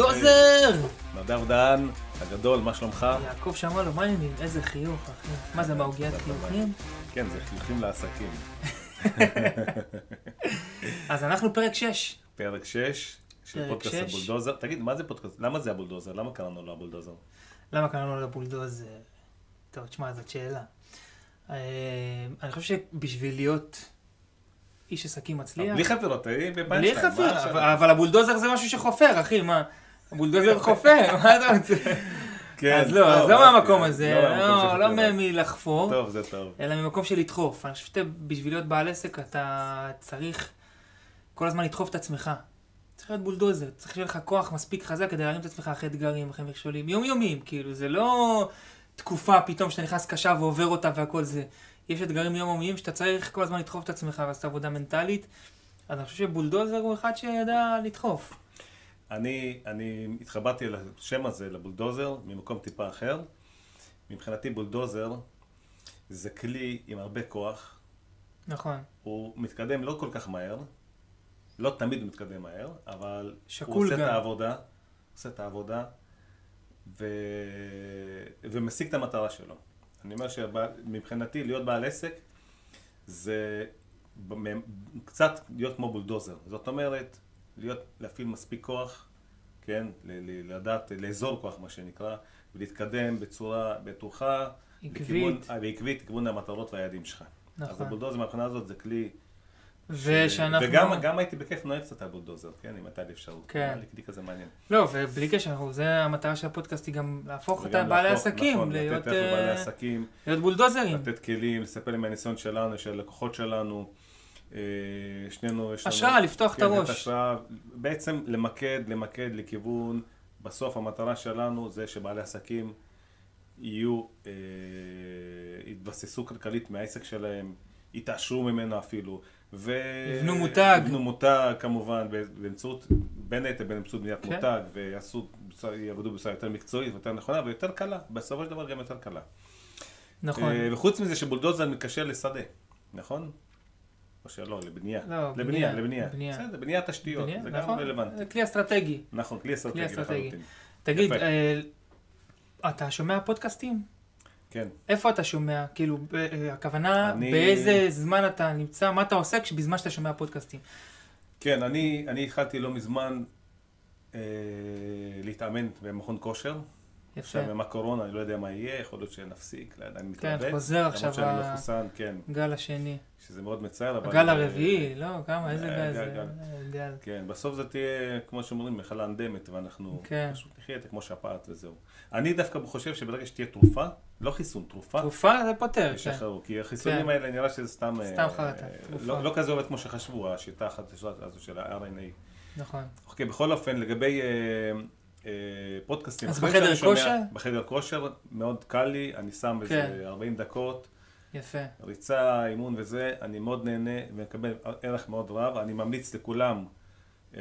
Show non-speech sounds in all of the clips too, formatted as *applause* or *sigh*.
הבולדוזר! נדב דהן, הגדול, מה שלומך? יעקב שמע לו, מה העניינים? איזה חיוך, אחי. מה זה, מעוגיית חיוכים? כן, זה חיוכים לעסקים. *laughs* אז אנחנו פרק 6. פרק 6 של פרק פודקאסט שש. הבולדוזר. תגיד, מה זה פודקאסט? למה זה הבולדוזר? למה קראנו לו הבולדוזר? למה קראנו לו לבולדוזר? טוב, תשמע, זאת שאלה. אה, אני חושב שבשביל להיות איש עסקים מצליח... בלי חפירות, תהי בלי בפיינשטיין. מה חפיר, עכשיו? אבל- אבל הבולדוזר זה משהו שחופר, אחי, מה? הבולדוזר חופר, מה אתה רוצה? כן, אז לא, אז טוב, לא אוקיי, מהמקום הזה, לא לא, לא. מלחפור. טוב, זה טוב. אלא ממקום של לדחוף. אני חושב שבשביל להיות בעל עסק אתה צריך כל הזמן לדחוף את עצמך. צריך להיות בולדוזר, צריך שיהיה לך כוח מספיק חזק כדי להרים את עצמך אחרי אתגרים, אחרי מכשולים, יומיומיים, כאילו, זה לא תקופה פתאום שאתה נכנס קשה ועובר אותה והכל זה. יש אתגרים יומיומיים שאתה צריך כל הזמן לדחוף את עצמך ולעשות עבודה מנטלית. אז אני חושב שבולדוזר הוא אחד שידע לדחוף. אני, אני התחברתי לשם הזה, לבולדוזר, ממקום טיפה אחר. מבחינתי בולדוזר זה כלי עם הרבה כוח. נכון. הוא מתקדם לא כל כך מהר, לא תמיד הוא מתקדם מהר, אבל הוא עושה גם. את העבודה, עושה את העבודה, ו... ומשיג את המטרה שלו. אני אומר שמבחינתי להיות בעל עסק זה קצת להיות כמו בולדוזר. זאת אומרת, להיות, להפעיל מספיק כוח, כן, ל- ל- לדעת, לאזור כוח מה שנקרא, ולהתקדם בצורה בטוחה, עקבית. לכיוון- אה, ועקבית לכיוון המטרות והיעדים שלך. אז נכון. הבולדוזר מהבחינה הזאת זה כלי... ושאנחנו... וגם גם הייתי בכיף נוהג קצת הבולדוזר, כן, אם הייתה לי אפשרות. כן. היה לי כלי כזה מעניין. לא, ובלי קשר, זה המטרה של הפודקאסט היא גם להפוך את וגם בעלי להפוך- עסקים, נכון, להיות לתת ערך לבעלי אה, עסקים, להיות בולדוזרים. לתת כלים, לספר להם מהניסיון שלנו, של הלקוחות שלנו. אה, שנינו יש לנו... השראה, לפתוח את כן, הראש. השראה. בעצם למקד, למקד לכיוון, בסוף המטרה שלנו זה שבעלי עסקים יהיו, אה, יתבססו כלכלית מהעסק שלהם, יתעשרו ממנו אפילו. ו... יבנו מותג. יבנו מותג כמובן, באמצעות, בין היתר באמצעות בניית כן. מותג, ויעשו, יעבדו בצורה יותר מקצועית ויותר נכונה ויותר קלה, בסופו של דבר גם יותר קלה. נכון. אה, וחוץ מזה שבולדוזר מתקשר לשדה, נכון? או שלא, לבנייה. לא, לבנייה, בנייה, לבנייה. בנייה. בסדר, בניית תשתיות, בנייה, זה גם נכון. רלוונטי. זה כלי אסטרטגי. נכון, כלי אסטרטגי אסטרטגי. לחלוטין. תגיד. אה, אתה שומע פודקאסטים? כן. איפה אתה שומע? כאילו, ב- אה, הכוונה, אני- באיזה זמן אתה נמצא, מה אתה עושה בזמן שאתה שומע פודקאסטים? כן, אני, אני התחלתי לא מזמן אה, להתאמן במכון כושר. יפה. עכשיו עם הקורונה, אני לא יודע מה יהיה, יכול להיות שנפסיק, אני כן, מתלבט. חוזר עכשיו שאני לא כן, גל השני. שזה מאוד מצער, אבל... הגל אה, הרביעי, לא, כמה, איזה אה, גל זה? גל. אה, גל. כן, בסוף זה תהיה, כמו שאומרים, מחלה אנדמית, ואנחנו כן. פשוט נחיה את זה כמו שפעת וזהו. אני דווקא חושב שברגע שתהיה תרופה, לא חיסון, תרופה, תרופה זה פותר, כן. ישחררו. כי החיסונים כן. האלה נראה שזה סתם... סתם חרטה, תרופה. לא לא כזה עובד כמו שחשבו, השיטה החדשה הזו של ה-RNA. נכון. אוקיי, בכל אופן, לגבי פודקאסטים, אז בחדר שאני שומע- כושר? בחדר כושר, מאוד קל לי, אני שם כן. איזה 40 דקות. יפה. ריצה, אימון וזה, אני מאוד נהנה ומקבל ערך מאוד רב. אני ממליץ לכולם אה,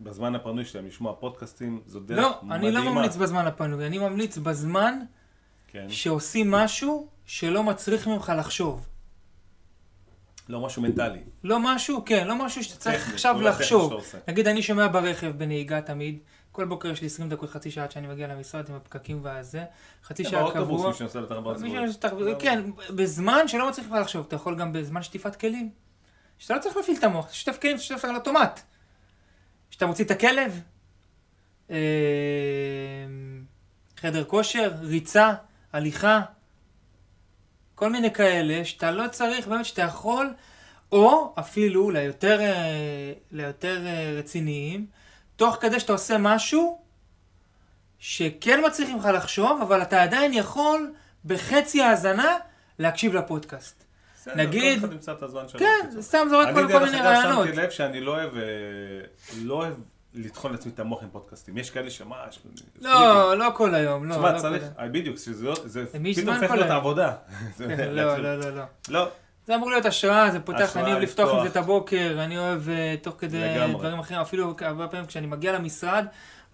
בזמן הפנוי שלהם לשמוע פודקאסטים, זו דרך לא, מדהימה. אני לא ממליץ בזמן הפנוי, אני ממליץ בזמן כן. שעושים משהו שלא מצריך ממך לחשוב. לא משהו מנטלי. לא משהו, כן, לא משהו שאתה צריך טכני, עכשיו לחשוב. נגיד, אני שומע ברכב בנהיגה תמיד, כל בוקר יש לי 20 דקות, חצי שעה עד שאני מגיע למשרד עם הפקקים והזה, חצי כן, שעה באוטובוס, קבוע. מי שנוסע לתחבורה ציבורית. שיש תח- כן, בזמן שלא מצריך לך לחשוב, אתה יכול גם בזמן שטיפת כלים. שאתה לא צריך להפעיל את המוח, שטף כלים, שטף על אוטומט. שאתה מוציא את הכלב, אה, חדר כושר, ריצה, הליכה, כל מיני כאלה, שאתה לא צריך, באמת שאתה יכול, או אפילו ליותר, אה, ליותר אה, רציניים, תוך כדי שאתה עושה משהו שכן מצריך ממך לחשוב, אבל אתה עדיין יכול בחצי האזנה להקשיב לפודקאסט. בסדר, נגיד- כל אחד ימצא את הזמן שלו. כן. סתם זורק אני כל כל דרך מיני אגב רעיונות. שמתי לב שאני לא אוהב, לא אוהב לטחון לעצמי את המוח עם פודקאסטים. יש כאלה שמה, יש- לא, לא כל היום, לא. תשמע, לא צריך, אה, בדיוק, לא- זה פתאום הופך להיות? עבודה. *laughs* לא, לא, לא, לא. לא, זה אמור להיות השראה, זה פותח, אני אוהב לפתוח עם זה. את הבוקר, אני אוהב אה, תוך כדי. דברים אחרים, אפילו הרבה פעמים כשאני מגיע למשרד,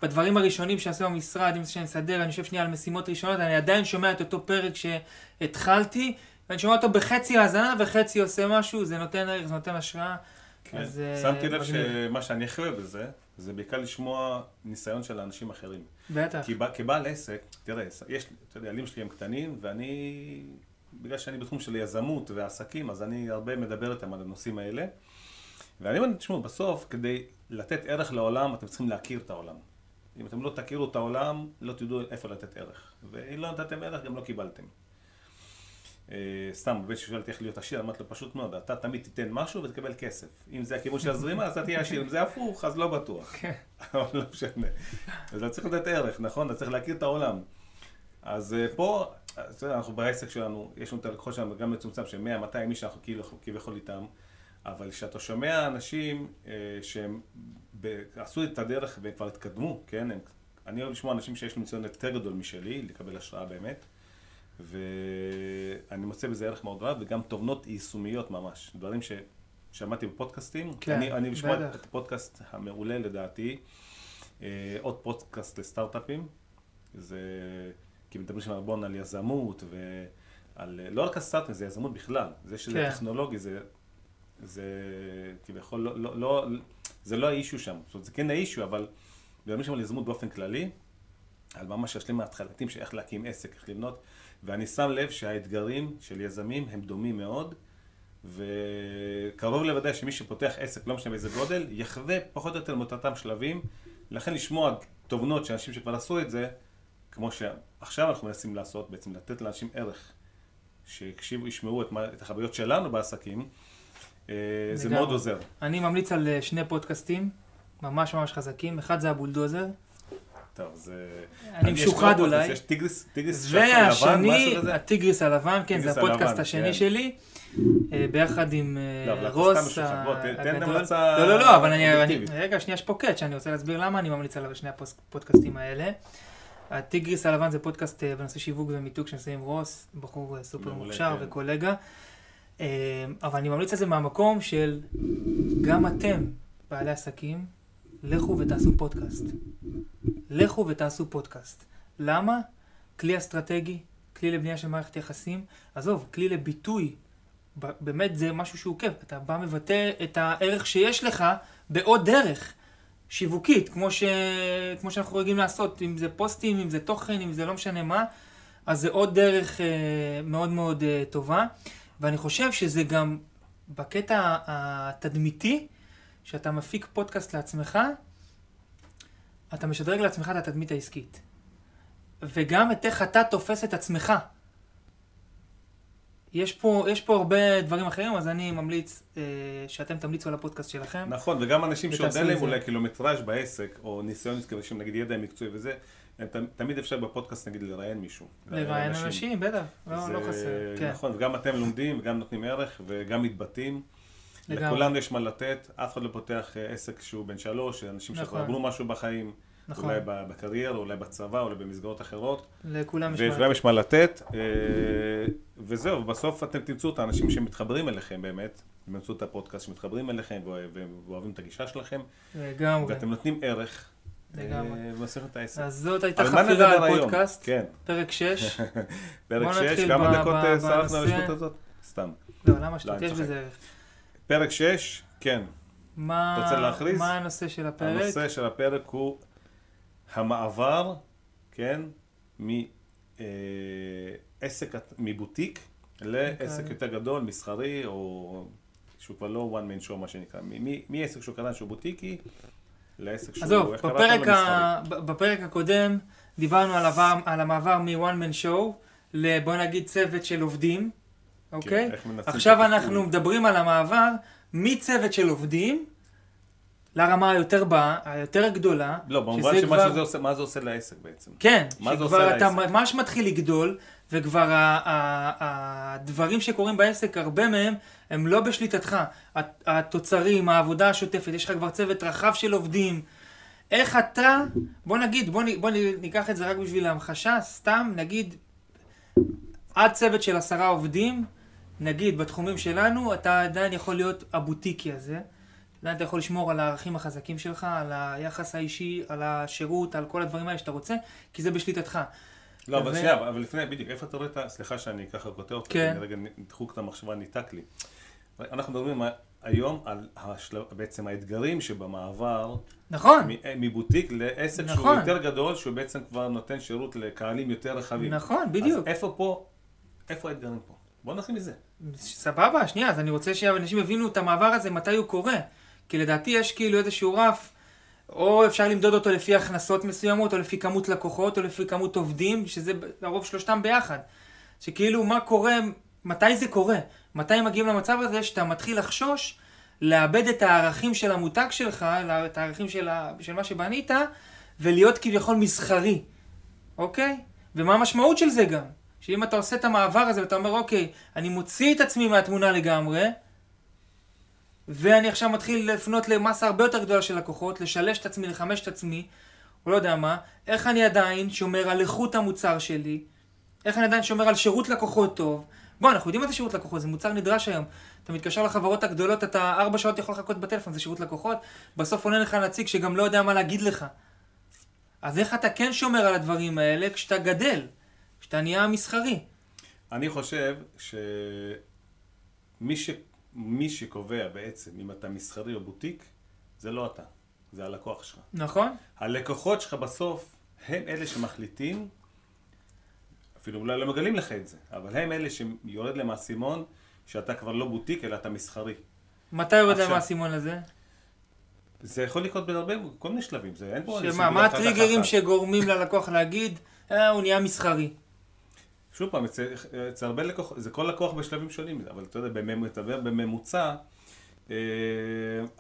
בדברים הראשונים שעשינו במשרד, אם זה שאני מסדר, אני יושב שנייה על משימות ראשונות, אני עדיין שומע את אותו פרק שהתחלתי, ואני שומע אותו בחצי האזנה וחצי עושה משהו, זה נותן ערך, זה נותן השראה. כן. אה, שמתי לב. שמה שאני הכי אוהב בזה, זה בעיקר לשמוע ניסיון של אנשים אחרים. בטח. כי בע- כבעל עסק, תראה, יש, אתה יודע, הילדים שלי הם קטנים, ואני, בגלל שאני בתחום של יזמות ועסקים, אז אני הרבה מדבר איתם על הנושאים האלה. ואני אומר, תשמעו, בסוף, כדי לתת ערך לעולם, אתם צריכים להכיר את העולם. אם אתם לא תכירו את העולם, לא תדעו איפה לתת ערך. ואם לא נתתם ערך, גם לא קיבלתם. אה, סתם, בן ששואל אותי איך להיות עשיר, אמרתי לו פשוט מאוד, אתה תמיד תיתן משהו ותקבל כסף. אם זה הכיוון של הזרימה, אז אתה תהיה עשיר, אם זה הפוך, אז לא בטוח. כן. אבל לא משנה. אז אתה צריך לתת ערך, נכון? אתה צריך להכיר את העולם. אז אה, פה, אתה יודע, אנחנו בעסק שלנו, יש לנו את הלקוחות שלנו גם מצומצם של 100-200 איש שאנחנו כאילו כביכול איתם, אבל כשאתה שומע אנשים אה, שהם עשו את הדרך והם כבר התקדמו, כן? אני אוהב לשמוע אנשים שיש להם ניסיון יותר גדול משלי, לקבל השראה באמת, ואני מוצא בזה ערך מאוד רב, וגם תובנות יישומיות ממש, דברים ששמעתי בפודקאסטים. כן, אני, אני לשמוע בטח. את הפודקאסט המעולה לדעתי, אה, עוד פודקאסט לסטארט-אפים, זה, כי מדברים שם הרבה על יזמות ועל, לא רק על סטארט-אפים, זה יזמות בכלל, זה שזה כן. טכנולוגי, זה, זה כביכול, לא, לא, לא, זה לא האישו שם, זאת אומרת, זה כן האישו, אבל מדברים שם על יזמות באופן כללי, על ממש השלבים ההתחלתיים של איך להקים עסק, איך לבנות, ואני שם לב שהאתגרים של יזמים הם דומים מאוד, וקרוב לוודאי שמי שפותח עסק, לא משנה באיזה גודל, יחווה פחות או יותר מאותם שלבים, לכן לשמוע תובנות של אנשים שכבר עשו את זה, כמו שעכשיו אנחנו מנסים לעשות, בעצם לתת לאנשים ערך, שיקשיבו, ישמעו את, מה- את החוויות שלנו בעסקים, אה, זה. מאוד עוזר. אני ממליץ על אה, שני פודקאסטים, ממש ממש חזקים. אחד זה הבולדוזר. טוב, זה... אני משוחד אולי. יש טיגריס, טיגריס שחור לבן, והשני, משהו כזה? הטיגריס הלבן, כן, זה הפודקאסט השני כן. שלי, אה, ביחד עם אה, לא, רוס הגדול. לא, לא, לא, אבל אני. רגע, שנייה, יש פה קאץ', אני רוצה להסביר למה אני ממליץ על שני הפודקאסטים האלה. הטיגריס הלבן זה פודקאסט אה, בנושא שיווק ומיתוג שנעשה עם רוס, בחור סופר מוכשר כן. וקולגה. אבל אני ממליץ על זה מהמקום של גם אתם, בעלי עסקים, לכו ותעשו פודקאסט. לכו ותעשו פודקאסט. למה? כלי אסטרטגי, כלי לבנייה של מערכת יחסים. עזוב, כלי לביטוי. באמת זה משהו שהוא כיף. אתה בא מבטא את הערך שיש לך בעוד דרך. שיווקית, כמו, ש... כמו שאנחנו רגילים לעשות, אם זה פוסטים, אם זה תוכן, אם זה לא משנה מה, אז זה עוד דרך אה, מאוד מאוד אה, טובה, ואני חושב שזה גם בקטע התדמיתי, שאתה מפיק פודקאסט לעצמך, אתה משדרג לעצמך את התדמית העסקית. וגם את איך אתה תופס את עצמך. יש פה, יש פה הרבה דברים אחרים, אז אני ממליץ אה, שאתם תמליצו על הפודקאסט שלכם. נכון, וגם אנשים שעוד אין להם. אולי קילומטראז' בעסק, או ניסיון עסקי, שהם נגיד ידע מקצועי וזה, הם ת- תמיד אפשר בפודקאסט נגיד לראיין מישהו. לראיין אנשים, בטח, לא, זה לא חסר. כן. נכון, וגם אתם לומדים, וגם נותנים ערך, וגם מתבטאים. לגמרי. לכולם יש מה לתת, אף אחד לא פותח אה, עסק שהוא בן שלוש, אנשים שכבר נכון. עברו משהו בחיים, נכון, אולי בקריירה, אולי בצבא, אולי במסגרות אחרות, לכולם יש מה ולכולם יש מה לתת, אה, וזהו, בסוף אתם תמצאו את האנשים שמתחברים אליכם באמת, באמצעות הפודקאסט שמתחברים אליכם ואוה- ואוהבים את הגישה שלכם, לגמרי. ואתם נותנים ערך, לגמרי. אה, העסק. אז זאת הייתה חפירה על? פודקאסט, כן, פרק 6. *laughs* פרק בוא 6, נתחיל כמה דקות שרפנו על. השטות הזאת? סתם. לא, למה לא, שטות? יש צוחק. בזה ערך. פרק 6, כן. מה אתה רוצה להכריז? מה הנושא של הפרק? הנושא של הפרק הוא המעבר, כן, מעסק, מבוטיק לעסק יותר גדול, מסחרי, או שהוא כבר לא one man show מה שנקרא, מעסק שהוא קטן שהוא בוטיקי, לעסק שהוא, עזוב? בפרק. ה... בפרק הקודם דיברנו על, עבר, על המעבר מ-one man show לבוא נגיד צוות של עובדים, אוקיי? כן, איך מנצלים עכשיו את. אנחנו מדברים על המעבר מצוות של עובדים לרמה היותר באה, היותר גדולה. לא, במובן שמה כבר- שזה עושה, מה זה עושה לעסק בעצם. כן, מה זה שכבר אתה? ממש מתחיל לגדול, וכבר הדברים שקורים בעסק, הרבה מהם, הם לא בשליטתך. הת- התוצרים, העבודה השוטפת, יש לך כבר צוות רחב של עובדים. איך אתה, בוא נגיד, בוא, נ- בוא ניקח את זה רק בשביל ההמחשה, סתם נגיד, עד צוות של עשרה עובדים, נגיד בתחומים שלנו, אתה עדיין יכול להיות הבוטיקי הזה. עדיין אתה יכול לשמור על הערכים החזקים שלך, על היחס האישי, על השירות, על כל הדברים האלה שאתה רוצה, כי זה בשליטתך. לא, אבל שנייה, אבל לפני, בדיוק, איפה אתה רואה את ה... סליחה שאני ככה קוטע אותך, כן. רגע, דחוק את המחשבה, ניתק לי. אנחנו מדברים היום על השלב, בעצם האתגרים שבמעבר נכון, מ- מבוטיק לעסק שהוא נכון. יותר גדול, שהוא בעצם כבר נותן שירות לקהלים יותר רחבים. נכון, בדיוק. אז איפה פה, איפה האתגרים פה? בוא נתחיל מזה. סבבה, שנייה, אז אני רוצה שאנשים יבינו את המעבר הזה, מתי הוא קורה. כי לדעתי יש כאילו איזשהו רף, או אפשר למדוד אותו לפי הכנסות מסוימות, או לפי כמות לקוחות, או לפי כמות עובדים, שזה לרוב שלושתם ביחד. שכאילו מה קורה, מתי זה קורה? מתי מגיעים למצב הזה שאתה מתחיל לחשוש לאבד את הערכים של המותג שלך, את הערכים של, ה... של מה שבנית, ולהיות כביכול מסחרי, אוקיי? ומה המשמעות של זה גם? שאם אתה עושה את המעבר הזה ואתה אומר, אוקיי, אני מוציא את עצמי מהתמונה לגמרי, ואני עכשיו מתחיל לפנות למסה הרבה יותר גדולה של לקוחות, לשלש את עצמי, לחמש את עצמי, או לא יודע מה, איך אני עדיין שומר על איכות המוצר שלי, איך אני עדיין שומר על שירות לקוחות טוב. בוא, אנחנו יודעים מה זה שירות לקוחות, זה מוצר נדרש היום. אתה מתקשר לחברות הגדולות, אתה ארבע שעות יכול לחכות בטלפון, זה שירות לקוחות, בסוף עונה לך נציג שגם לא יודע מה להגיד לך. אז איך אתה כן שומר על הדברים האלה כשאתה גדל, כשאתה נהיה מסחרי? אני חושב שמי ש... מי שקובע בעצם אם אתה מסחרי או בוטיק, זה לא אתה, זה הלקוח שלך. נכון? הלקוחות שלך בסוף הם אלה שמחליטים, אפילו אולי לא מגלים לך את זה, אבל הם אלה שיורד להם האסימון שאתה כבר לא בוטיק אלא אתה מסחרי. מתי יורד להם. האסימון הזה? זה יכול לקרות בהרבה, כל מיני שלבים, זה אין פה... שמה, מה הטריגרים. שגורמים ללקוח להגיד, אה, הוא נהיה מסחרי? שוב פעם, אצל, אצל הרבה לקוחות, זה כל לקוח בשלבים שונים, אבל אתה יודע, בממוצע, בממוצע אה,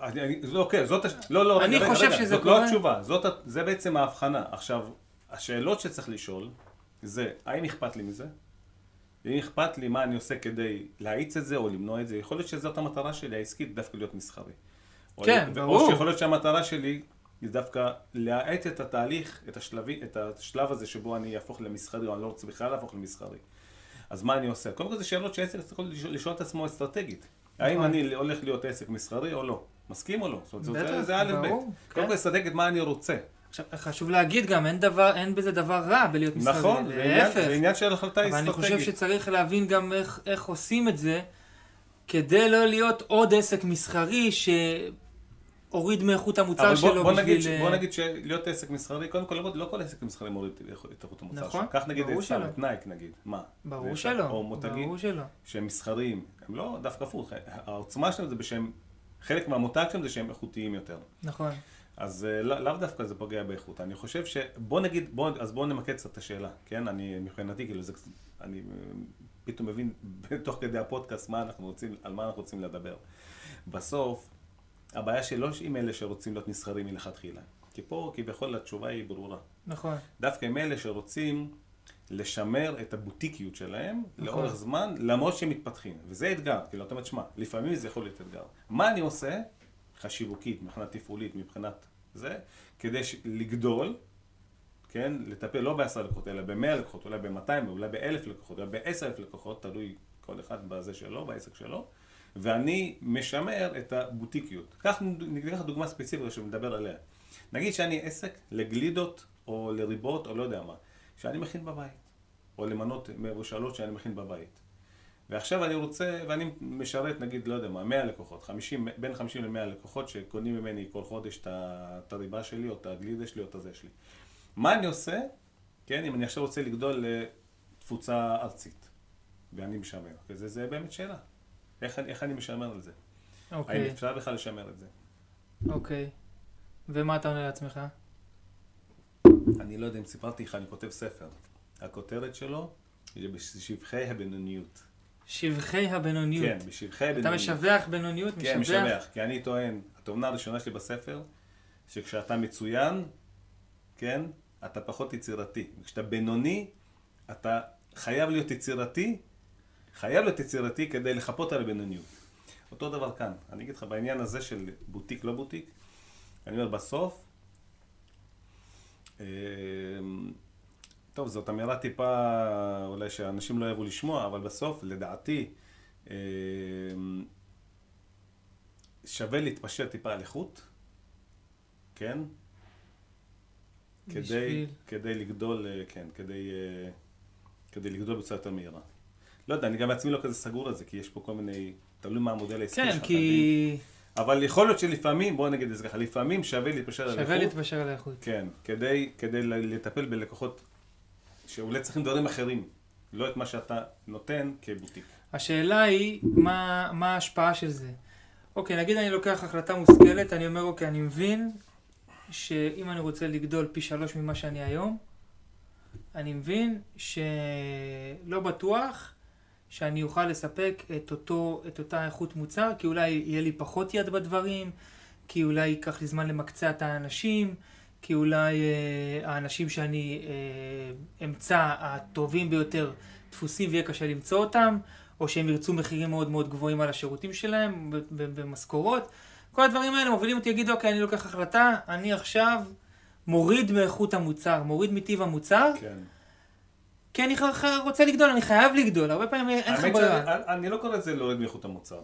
אני, אני, לא, אוקיי, זאת, לא, לא, אני רגע, חושב רגע, שזה זאת. לא התשובה, זאת, זה בעצם ההבחנה. עכשיו, השאלות שצריך לשאול, זה, האם אכפת לי מזה? ואם אכפת לי מה אני עושה כדי להאיץ את זה או למנוע את זה, יכול להיות שזאת המטרה שלי העסקית, דווקא להיות מסחרי. כן, ברור. או שיכול להיות שהמטרה שלי היא דווקא להאט את התהליך, את, השלבי, את השלב הזה שבו אני אהפוך למסחרי, או אני לא רוצה בכלל להפוך למסחרי. אז מה אני עושה? קודם כל זה שאלות שעסק צריך לשאול, לשאול את עצמו אסטרטגית. האם נכון. אני הולך להיות עסק מסחרי או לא? מסכים או לא? זאת אומרת, זה- זה א' ב'. קודם כן. כל אסטרטגית מה אני רוצה. עכשיו, חשוב להגיד גם, אין דבר, אין בזה דבר רע בלהיות מסחרי. נכון, זה עניין- עניין של החלטה אבל אני אסטרטגית. חושב שצריך להבין גם איך, איך עושים את זה, כדי לא להיות עוד עסק מסחרי שהוריד מאיכות המוצר שלו בוא, בוא, נגיד, בשביל... בוא אה, נגיד שלהיות עסק מסחרי, קודם כל לא, לא כל עסק מסחרי מוריד את איכות המוצר נכון, שלו. קח נגיד את סתם. את נייק נגיד, מה? ברור שלא, או מותגים. שהם מסחריים, הם לא דווקא הפוך, העוצמה שלהם זה בשהם, חלק מהמותג שלהם זה שהם איכותיים יותר. נכון. אז אה, לא- לאו דווקא זה פוגע באיכות. אני חושב ש... בוא נגיד, בוא, אז בואו נמקד קצת את השאלה, כן? אני, מבחינתי, כאילו, זה, אני אה, פתאום מבין *laughs* תוך כדי הפודקאסט מה אנחנו רוצים, על מה אנחנו רוצים לדבר. בסוף, הבעיה שלא עם אלה שרוצים להיות נסחרים מלכתחילה. כי פה כביכול התשובה היא ברורה. נכון. דווקא עם אלה שרוצים לשמר את הבוטיקיות שלהם נכון. לאורך זמן, למרות שהם מתפתחים. וזה אתגר, כאילו, אתה אומר, שמע, לפעמים זה יכול להיות אתגר. מה אני עושה, חשיבוקית, מבחינה תפעולית, מבחינת זה, כדי ש- לגדול, כן, לטפל לא בעשרה לקוחות, אלא במאה לקוחות, אולי במאתיים, אולי באלף לקוחות, אולי בעשר אלף לקוחות, תלוי כל אחד בזה שלו, בעסק שלו, ואני משמר את הבוטיקיות. קח, ניקח דוגמה ספציפית שמדבר עליה. נגיד שאני עסק לגלידות או לריבות או לא יודע מה, שאני מכין בבית, או למנות מבושלות שאני מכין בבית. ועכשיו אני רוצה, ואני משרת נגיד, לא יודע מה, 100 לקוחות, 50, בין 50 ל-100 לקוחות שקונים ממני כל חודש את הריבה שלי, או את הגלידה שלי, או את הזה שלי. מה אני עושה, כן, אם אני עכשיו רוצה לגדול לתפוצה ארצית, ואני משמר, וזה זה באמת שאלה. איך, איך אני משמר את זה? האם אוקיי, אפשר בכלל לשמר את זה? אוקיי. ומה אתה עונה לעצמך? אני לא יודע אם סיפרתי לך, אני כותב ספר. הכותרת שלו היא בשבחי הבינוניות. שבחי הבינוניות. כן, בשבחי אתה הבינוניות. משבח בינוניות? כן, משבח. כי אני טוען, התובנה הראשונה שלי בספר, שכשאתה מצוין, כן, אתה פחות יצירתי. וכשאתה בינוני, אתה חייב להיות יצירתי, חייב להיות יצירתי כדי לחפות על הבינוניות. אותו דבר כאן. אני אגיד לך, בעניין הזה של בוטיק, לא בוטיק, אני אומר, בסוף, אה, טוב, זאת אמירה טיפה, אולי שאנשים לא יאהבו לשמוע, אבל בסוף, לדעתי, אה, שווה להתפשר טיפה על איכות, כן? כדי, בשביל- כדי לגדול, אה, כן, כדי, כדי לגדול בצורה יותר מהירה. לא יודע, אני גם בעצמי לא כזה סגור על זה, כי יש פה כל מיני, תלוי מה המודל העסקי כן, שלך. כי אבל יכול להיות שלפעמים, בוא נגיד את זה ככה, לפעמים שווה להתפשר על שווה איכות. להתפשר על האיכות. כן, כדי, כדי לטפל בלקוחות שאולי צריכים דברים אחרים, לא את מה שאתה נותן כבוטיק. השאלה היא, מה, מה ההשפעה של זה? אוקיי, נגיד אני לוקח החלטה מושכלת, אני אומר, אוקיי, אני מבין שאם אני רוצה לגדול פי שלוש ממה שאני היום, אני מבין שלא בטוח שאני אוכל לספק את, אותו, את אותה איכות מוצר, כי אולי יהיה לי פחות יד בדברים, כי אולי ייקח לי זמן למקצע את האנשים, כי אולי אה, האנשים שאני אה, אמצא הטובים ביותר דפוסים ויהיה קשה למצוא אותם, או שהם ירצו מחירים מאוד מאוד גבוהים על השירותים שלהם, במשכורות. כל הדברים האלה מובילים אותי להגיד, אוקיי, אני לוקח החלטה, אני עכשיו מוריד מאיכות המוצר, מוריד מטיב המוצר, כן. כי אני רוצה לגדול, אני חייב לגדול, הרבה פעמים אין לך ברירה. שאני אני לא קורא לזה להוריד מאיכות המוצר.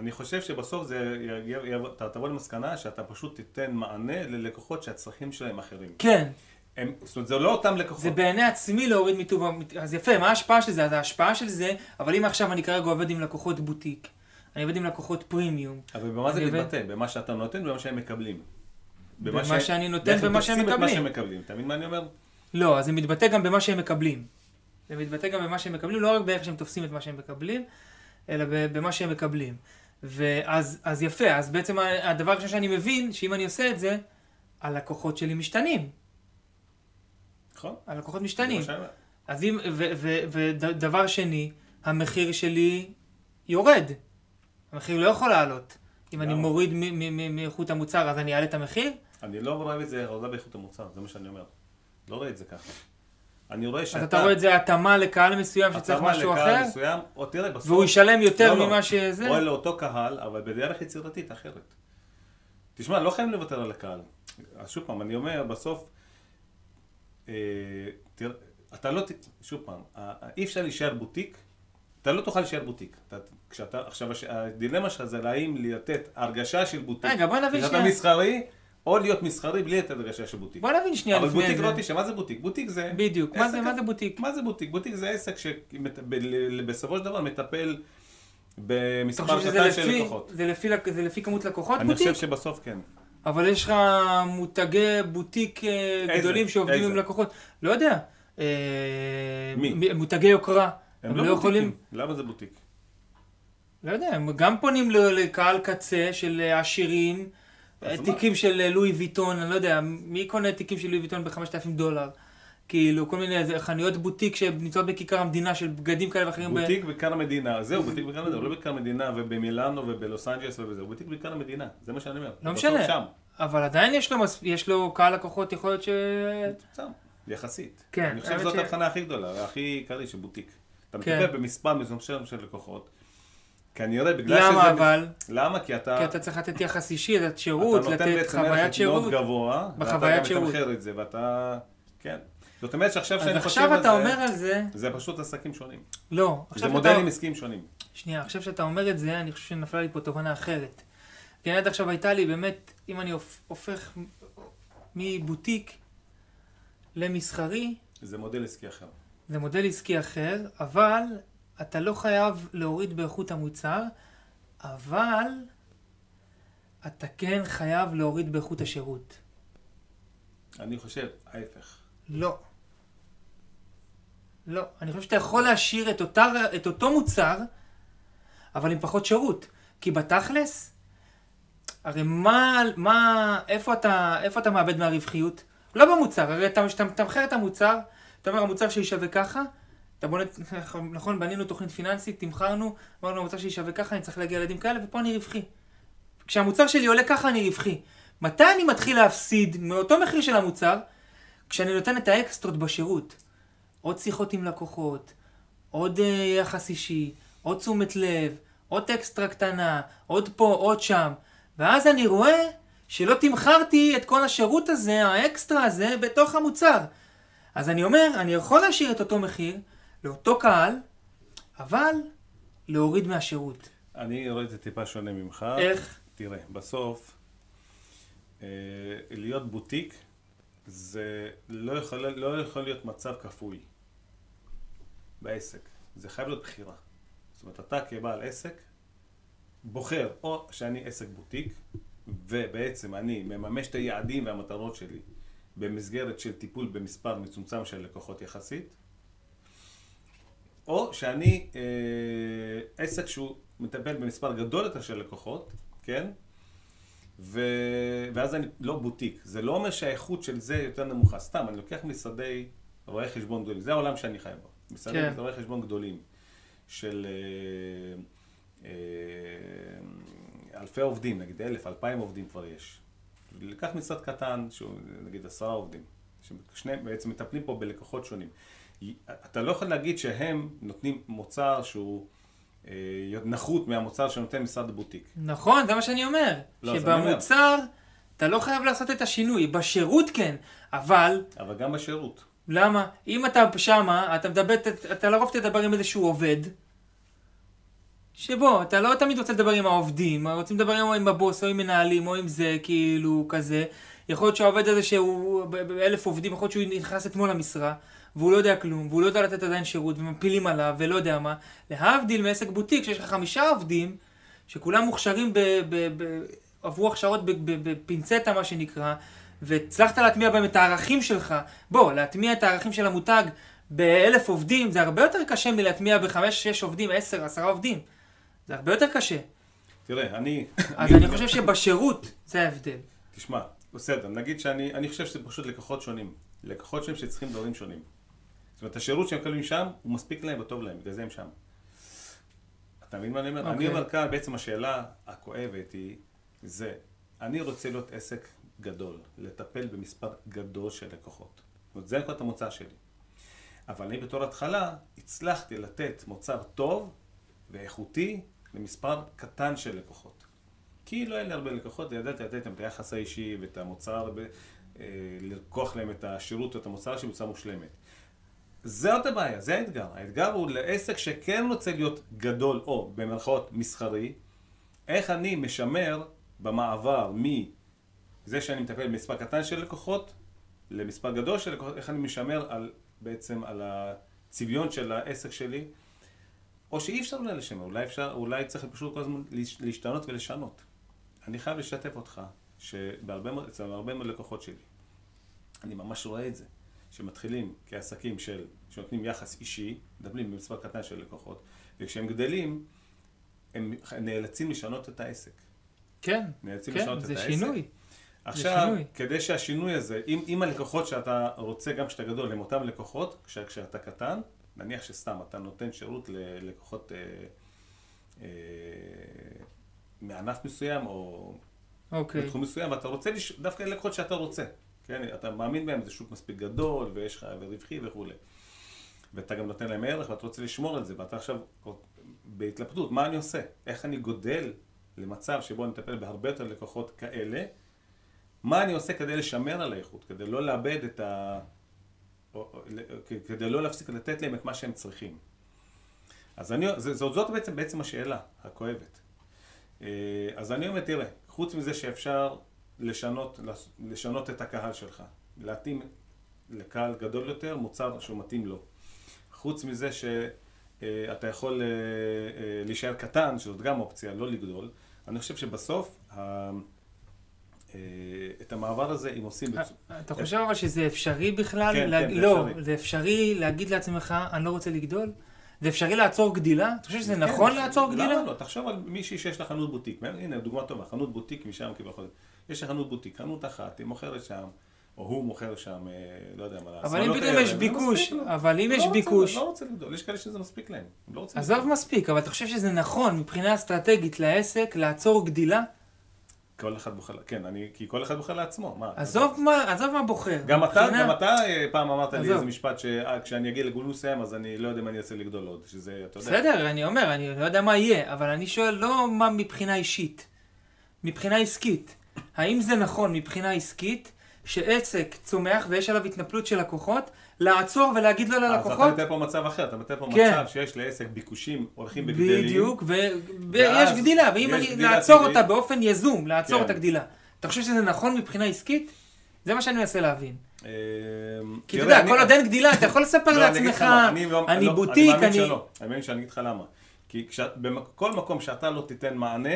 אני חושב שבסוף זה, יגיע- אתה תבוא למסקנה שאתה פשוט תיתן מענה ללקוחות שהצרכים שלהם אחרים. כן, הם, זאת אומרת, זה לא אותם לקוחות. זה בעיני עצמי להוריד מטוב, אז יפה, מה ההשפעה של זה? אז ההשפעה של זה, אבל אם עכשיו אני כרגע עובד עם לקוחות בוטיק, אני עובד עם לקוחות פרימיום, אבל במה זה אני עובד- מתבטא? במה שאתה נותן ובמה שהם מקבלים. במה שאני נותן ואיך הם ובמה שהם תופסים את מה מקבלים. שהם מקבלים. אתה מבין מה אני אומר? לא, אז זה מתבטא גם במה שהם מקבלים. זה מתבטא גם במה שהם מקבלים, לא רק באיך שהם תופסים את מה שהם מקבלים, אלא במה שהם מקבלים. ואז אז יפה, אז בעצם הדבר הראשון שאני מבין, שאם אני עושה את זה, הלקוחות שלי משתנים. נכון? הלקוחות משתנים. אז אם, ודבר שני, המחיר שלי יורד. המחיר לא יכול לעלות. אם אני? מוריד מאיכות המוצר, אז אני אעלה את המחיר? אני לא רואה את זה הורדה באיכות המוצר, זה מה שאני אומר. לא רואה את זה ככה. אני רואה שאתה... אז אתה רואה את זה התאמה לקהל מסוים שצריך התאמה משהו לקהל אחר? מסוים, או תראה, בסוף... והוא ישלם יותר לא, לא. ממה שזה? או לאותו קהל, אבל בדרך יצירתית אחרת. תשמע, לא חייבים לוותר על הקהל. אז שוב פעם, אני אומר, בסוף, אה, תראה, אתה לא, ת- שוב פעם, אה, אי אפשר להישאר בוטיק, אתה לא תוכל להישאר בוטיק. אתה, כשאתה, עכשיו, הדילמה שלך זה האם לתת הרגשה של בוטיק. רגע, בוא נבין כשאתה שנייה. מסחרי, או להיות מסחרי בלי לתת הרגשה של בוטיק. בוא נבין שנייה אבל לפני בוטיק זה. לא תשמע, מה זה בוטיק? בוטיק זה... בדיוק, מה זה- מה זה בוטיק? מה זה בוטיק? בוטיק זה עסק שבסופו של דבר מטפל במספר קטן של לקוחות. זה לפי, זה לפי כמות לקוחות אני בוטיק? חושב שבסוף כן. אבל יש לך מותגי בוטיק אה, איזה? גדולים שעובדים איזה? עם לקוחות. לא יודע. אה, מי? מותגי יוקרה. הם לא בוטיקים. למה זה בוטיק? לא יודע, הם גם פונים לקהל קצה של אה, עשירים? תיקים של אה, לואי ויטון, אני לא יודע, מי קונה תיקים של לואי ויטון ב-5,000 דולר? כאילו, כל מיני חנויות בוטיק שנמצאות בכיכר המדינה של בגדים כאלה ואחרים. ב- בוטיק בכיכר המדינה, זהו, בוטיק בכיכר המדינה, לא בכיכר המדינה ובמילאנו ובלוס אנג'לס ובזה, בוטיק בכיכר המדינה, זה מה שאני אומר. לא משנה. שם, אבל עדיין יש לו, מס... יש לו קהל לקוחות, יכול להיות ש... יחסית. כן, אני חושב שזאת ההבחנה הכי גדולה, והכי עיקרית של בוטיק. אתה כן. מטפל במספר מסוים של לקוחות, כנראה בגלל שזה... למה אבל? למה? כי אתה... כי אתה צריך לתת יחס אישי, לתת שירות, אתה נותן לתת בעצם חוויית ערך שירות. מאוד גבוה, בחוויית ואתה שירות. גם מתמחר את זה, ואתה... כן. זאת אומרת שעכשיו אז שאני חושב עכשיו על אתה זה, אומר על זה, זה פשוט עסקים שונים. לא, זה עכשיו מודלים אתה... עסקיים שונים. שנייה, עכשיו שאתה אומר את זה, אני חושב שנפלה לי פה תובנה אחרת. כי עד עכשיו הייתה לי באמת, אם אני הופ- הופך מבוטיק למסחרי, זה מודל עסקי אחר. זה מודל עסקי אחר, אבל אתה לא חייב להוריד באיכות המוצר, אבל אתה כן חייב להוריד באיכות השירות. אני חושב, ההפך. לא. לא. אני חושב שאתה יכול להשאיר את, אותה, את אותו מוצר, אבל עם פחות שירות. כי בתכלס, הרי מה, מה, איפה אתה, איפה אתה מאבד מהרווחיות? לא במוצר, הרי אתה, מתמחר את המוצר, אתה אומר המוצר שלי שווה ככה, אתה בונה, *laughs* נכון, בנינו תוכנית פיננסית, תמחרנו, אמרנו המוצר שלי שווה ככה, אני צריך להגיע לילדים כאלה, ופה אני רווחי. כשהמוצר שלי עולה ככה, אני רווחי. מתי אני מתחיל להפסיד מאותו מחיר של המוצר? כשאני נותן את האקסטרות בשירות. עוד שיחות עם לקוחות, עוד uh, יחס אישי, עוד תשומת לב, עוד אקסטרה קטנה, עוד פה, עוד שם. ואז אני רואה שלא תמחרתי את כל השירות הזה, האקסטרה הזה, בתוך המוצר. אז אני אומר, אני יכול להשאיר את אותו מחיר לאותו קהל, אבל להוריד מהשירות. אני רואה את זה טיפה שונה ממך. איך? תראה, בסוף, אה, להיות בוטיק, זה לא יכול, לא יכול להיות מצב כפוי בעסק. זה חייב להיות בחירה. זאת אומרת, אתה כבעל עסק, בוחר או שאני עסק בוטיק, ובעצם אני מממש את היעדים והמטרות שלי במסגרת של טיפול במספר מצומצם של לקוחות יחסית, או שאני אה, עסק שהוא מטפל במספר גדול יותר של לקוחות, כן? ו... ואז אני לא בוטיק. זה לא אומר שהאיכות של זה יותר נמוכה. סתם, אני לוקח משרדי רואי חשבון גדולים. זה העולם שאני חי בו. משרדי כן. רואי חשבון גדולים של אה, אה, אלפי עובדים, נגיד אלף, אלפיים עובדים כבר יש. לקח משרד קטן, שהוא נגיד עשרה עובדים, ששני בעצם מטפלים פה בלקוחות שונים. אתה לא יכול להגיד שהם נותנים מוצר שהוא אה, נחות מהמוצר שנותן משרד הבוטיק. נכון, זה מה שאני אומר. לא, אני אומר. שבמוצר, אתה לא חייב לעשות את השינוי. בשירות כן, אבל אבל גם בשירות. למה? אם אתה שמה, אתה מדבר, אתה לרוב תדבר עם איזשהו עובד, שבו, אתה לא תמיד רוצה לדבר עם העובדים, רוצים לדבר עם, עם הבוס או עם מנהלים או עם זה, כאילו, כזה. יכול להיות שהעובד הזה שהוא באלף עובדים, יכול להיות שהוא נכנס אתמול למשרה, והוא לא יודע כלום, והוא לא יודע לתת עדיין שירות, ומפילים עליו, ולא יודע מה. להבדיל מעסק בוטיק, שיש לך חמישה עובדים, שכולם מוכשרים ב... ב, ב עברו הכשרות בפינצטה, מה שנקרא, והצלחת להטמיע בהם את הערכים שלך. בוא, להטמיע את הערכים של המותג באלף עובדים, זה הרבה יותר קשה מלהטמיע בחמש, שש עובדים, עשר, עשרה עובדים. זה הרבה יותר קשה. תראה, אני... אז אני חושב שבשירות זה ההבדל. תשמע, בסדר, נגיד שאני אני חושב שזה פשוט לקוחות שונים. לקוחות שונים שצריכים דברים שונים. זאת אומרת, השירות שהם מקבלים שם, הוא מספיק להם וטוב להם, בגלל זה הם שם. אתה מבין מה אני אומר? אני אוקיי. אומר כאן, בעצם השאלה הכואבת היא, זה, אני רוצה להיות עסק גדול, לטפל במספר גדול של לקוחות. זאת אומרת, זה נקודת המוצא שלי. אבל אני בתור התחלה, הצלחתי לתת מוצר טוב ואיכותי למספר קטן של לקוחות. כי לא היה לי הרבה לקוחות, וידעתי לתת להם את היחס האישי ואת המוצר, ב- אה, ללקוח להם את השירות או את המוצר שלי בצורה מושלמת. זאת הבעיה, זה האתגר. האתגר הוא לעסק שכן רוצה להיות גדול, או במרכאות מסחרי, איך אני משמר במעבר מזה שאני מטפל במספר קטן של לקוחות למספר גדול של לקוחות, איך אני משמר על, בעצם על הצביון של העסק שלי, או שאי אפשר אולי לשמר, אולי אפשר, אולי צריך פשוט כל הזמן להש- להשתנות ולשנות. אני חייב לשתף אותך, שבהרבה מאוד לקוחות שלי, אני ממש רואה את זה, שמתחילים כעסקים של, שנותנים יחס אישי, מדברים במספר קטן של לקוחות, וכשהם גדלים, הם נאלצים לשנות את העסק. כן, נאלצים כן, לשנות זה את העסק. שינוי. עכשיו, שינוי. כדי שהשינוי הזה, אם, אם הלקוחות שאתה רוצה, גם כשאתה גדול, הם אותם לקוחות, כש, כשאתה קטן, נניח שסתם אתה נותן שירות ללקוחות אה, אה, מענף מסוים, או אוקיי. בתחום מסוים, ואתה רוצה, לש... דווקא ללקוחות שאתה רוצה, כן? אתה מאמין בהם, זה שוק מספיק גדול, ויש לך רווחי וכולי. ואתה גם נותן להם ערך, ואתה רוצה לשמור על זה, ואתה עכשיו בהתלבטות, מה אני עושה? איך אני גודל למצב שבו אני מטפל בהרבה יותר לקוחות כאלה? מה אני עושה כדי לשמר על האיכות, כדי לא לאבד את ה... כדי לא להפסיק לתת להם את מה שהם צריכים. אז אני, זאת, זאת בעצם, בעצם השאלה הכואבת. אה, אז אני אומר, תראה, חוץ מזה שאפשר לשנות, לשנות את הקהל שלך, להתאים לקהל גדול יותר מוצר שהוא מתאים לו. חוץ מזה שאתה יכול אה, אה, להישאר קטן, שזאת גם אופציה, לא לגדול, אני חושב שבסוף אה, את המעבר הזה, אם עושים... אתה חושב אבל שזה אפשרי בכלל? כן, כן, זה לא, אפשרי. זה אפשרי להגיד לעצמך, אני לא רוצה לגדול? זה אפשרי לעצור גדילה? אתה חושב שזה נכון כן, לעצור גדילה? למה לא? תחשוב על מישהי שיש לה חנות בוטיק. הנה, דוגמה טובה, חנות בוטיק משם כביכול. יש לה חנות בוטיק, חנות אחת, היא מוכרת שם, או הוא מוכר שם, אה, לא יודע מה לעשות. אבל אם פתאום יש ביקוש, אבל אם יש ביקוש, לא רוצה לגדול, יש כאלה שזה מספיק להם. לא עזוב. מספיק, אבל אתה חושב שזה נכון מבחינה אסטרטגית לעסק לעצור גדילה? כל אחד בוחר, כן, אני, כי כל אחד בוחר לעצמו. מה? עזוב מה, עזוב מה בוחר. גם אתה, גם אתה אה, פעם אמרת לי. איזה משפט שכשאני אגיע לגבול מסוים אז אני לא יודע אם אני ארצה לגדול עוד, שזה, אתה יודע. בסדר, אני אומר, אני לא יודע מה יהיה, אבל אני שואל לא מה מבחינה אישית, מבחינה עסקית. האם זה נכון מבחינה עסקית שעסק צומח ויש עליו התנפלות של לקוחות, לעצור ולהגיד לא אז אתה ללקוחות? מתאר פה מצב אחר, אתה מתאר פה כן. מצב שיש לעסק ביקושים הולכים וגדלים. בדיוק, ויש גדילה, ואם אני, גדילה לעצור טבעית. אותה באופן יזום, לעצור כן. את הגדילה. אתה חושב שזה נכון מבחינה עסקית? זה מה שאני מנסה להבין. אה, כי אתה יודע, אני- כל עוד אין גדילה, אתה יכול לספר *laughs* לא, אני לעצמך, אני לא- אני לא, בוטיק, מאמין אני... שלא. אני מאמין שאני אגיד לך למה. כי בכל מקום שאתה לא תיתן מענה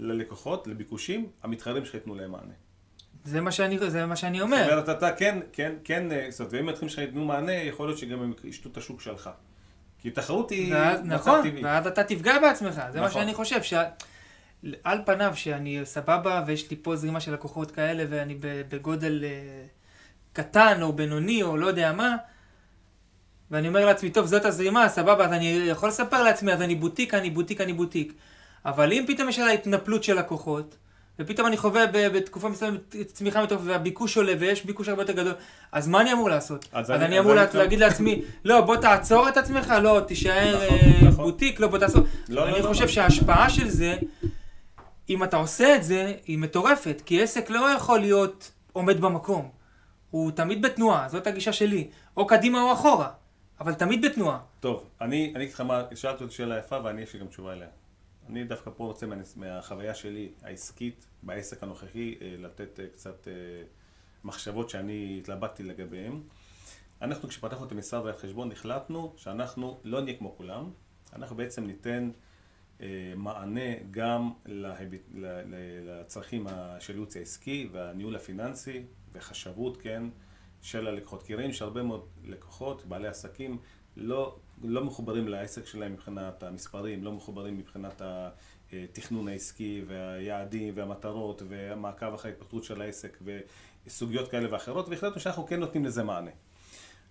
ללקוחות, לביקושים, המתחרים שלך ייתנו להם מענה. זה מה שאני, זה מה שאני זאת אומר. אומרת, אתה כן, כן, כן, אה, זאת אומרת, ואם המתחרים שלך ייתנו מענה, יכול להיות שגם הם ישתו את השוק שלך. כי תחרות היא ואז, מצב נכון, טבעי. ואז אתה תפגע בעצמך, זה מה נכון. שאני חושב, שעל פניו שאני סבבה ויש לי פה זרימה של לקוחות כאלה ואני בגודל אה, קטן או בינוני או לא יודע מה, ואני אומר לעצמי, טוב, זאת הזרימה, סבבה, אז אני יכול לספר לעצמי, אז אני בוטיק, אני בוטיק, אני בוטיק. אבל אם פתאום יש עליי התנפלות של לקוחות, ופתאום אני חווה בתקופה מסוימת צמיחה מטורפת והביקוש עולה ויש ביקוש הרבה יותר גדול, אז מה אני אמור לעשות? אז אז, אני- אני אמור לה- להגיד לעצמי, לא, בוא תעצור את עצמך, לא, תישאר נכון, אה, נכון. בוטיק, לא, בוא תעשור. לא, אני לא, לא, חושב לא. שההשפעה של זה, אם אתה עושה את זה, היא מטורפת, כי עסק לא יכול להיות עומד במקום. הוא תמיד בתנועה, זאת הגישה שלי. או קדימה או אחורה, אבל תמיד בתנועה. טוב, אני אגיד לך מה, שאלת אותי שאלה יפה ואני יש לי גם תשובה אליה. אני דווקא פה רוצה מה- מהחוויה שלי העסקית בעסק הנוכחי אה, לתת אה, קצת אה, מחשבות שאני התלבטתי לגביהן. אנחנו כשפתחנו את המשרד ראיית חשבון החלטנו שאנחנו לא נהיה כמו כולם, אנחנו בעצם ניתן מענה גם להיבט, לצרכים של ייעוץ העסקי והניהול הפיננסי וחשבות, כן, של הלקוחות. כי ראינו שהרבה מאוד לקוחות, בעלי עסקים, לא, לא מחוברים לעסק שלהם מבחינת המספרים, לא מחוברים מבחינת התכנון העסקי והיעדים והמטרות והמעקב אחרי ההתפתחות של העסק וסוגיות כאלה ואחרות, והחלטנו שאנחנו כן נותנים לזה מענה.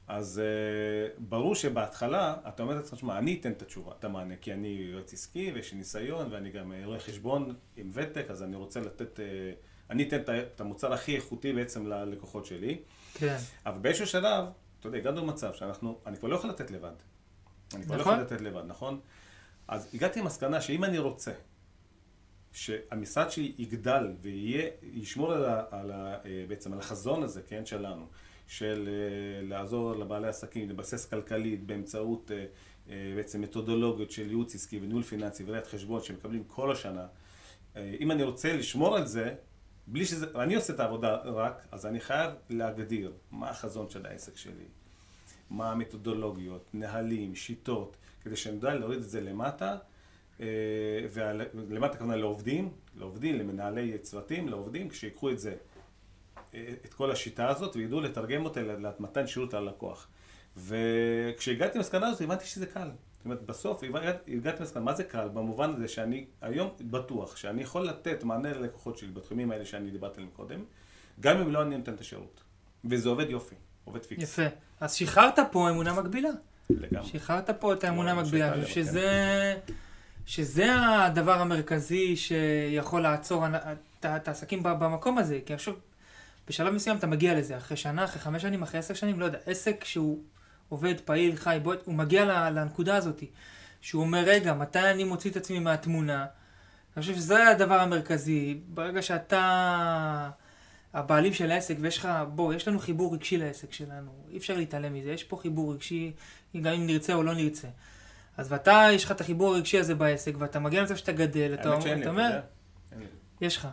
אז uh, ברור שבהתחלה אתה אומר לעצמך, שמע, אני אתן את התשובה, את המענה, כי אני יועץ עסקי ויש לי ניסיון ואני גם אה, רואה חשבון עם ותק, אז אני רוצה לתת, uh, אני אתן את המוצר הכי איכותי בעצם ללקוחות שלי. כן. אבל באיזשהו שלב, אתה יודע, הגענו למצב שאנחנו, אני כבר לא יכול לתת לבד. אני כבר לא נכון. יכול לתת לבד, נכון? אז הגעתי למסקנה שאם אני רוצה שהמשרד שלי יגדל ויהיה, ישמור על, ה, על ה, אה, בעצם על החזון הזה, כן, שלנו, של אה, לעזור לבעלי עסקים, לבסס כלכלית באמצעות אה, בעצם מתודולוגיות של ייעוץ עסקי וניהול פיננסי וראיית חשבון שמקבלים כל השנה. אם אני רוצה לשמור על זה, בלי שזה, אני עושה את העבודה רק, אז אני חייב להגדיר מה החזון של העסק שלי, מה המתודולוגיות, נהלים, שיטות, כדי שנדע להוריד את זה למטה, אה, ולמטה הכוונה לעובדים, לעובדים, למנהלי צוותים, לעובדים, כשיקחו את זה, אה, את כל השיטה הזאת, וידעו לתרגם אותה למתן שירות ללקוח. וכשהגעתי למסקנה הזאת, הבנתי שזה קל. אומרת, בסוף הגעתי למסקנה, מה זה קל? במובן הזה שאני היום בטוח שאני יכול לתת מענה ללקוחות שלי בתחומים האלה שאני דיברתי עליהם קודם, גם אם לא אני נותן את השירות. וזה עובד יופי, עובד פיקס. יפה. אז שחררת פה אמונה מקבילה. לגמרי. שחררת פה את האמונה לא, המקבילה, שקל, אני חושב אבל שזה, שזה הדבר המרכזי שיכול לעצור את העסקים במקום הזה, כי חושב, בשלב מסוים אתה מגיע לזה, אחרי שנה, אחרי חמש שנים, אחרי עשר שנים, לא יודע, עסק שהוא עובד, פעיל, חי, בועט, הוא מגיע לנקודה הזאת, שהוא אומר, רגע, מתי אני מוציא את עצמי מהתמונה? אני חושב שזה הדבר המרכזי, ברגע שאתה הבעלים של העסק ויש לך, בוא, יש לנו חיבור רגשי לעסק שלנו, אי אפשר להתעלם מזה, יש פה חיבור רגשי, גם אם נרצה או לא נרצה. אז ואתה, יש לך את החיבור הרגשי הזה בעסק, ואתה מגיע למצב שאתה גדל, אתה אומר. יש לך,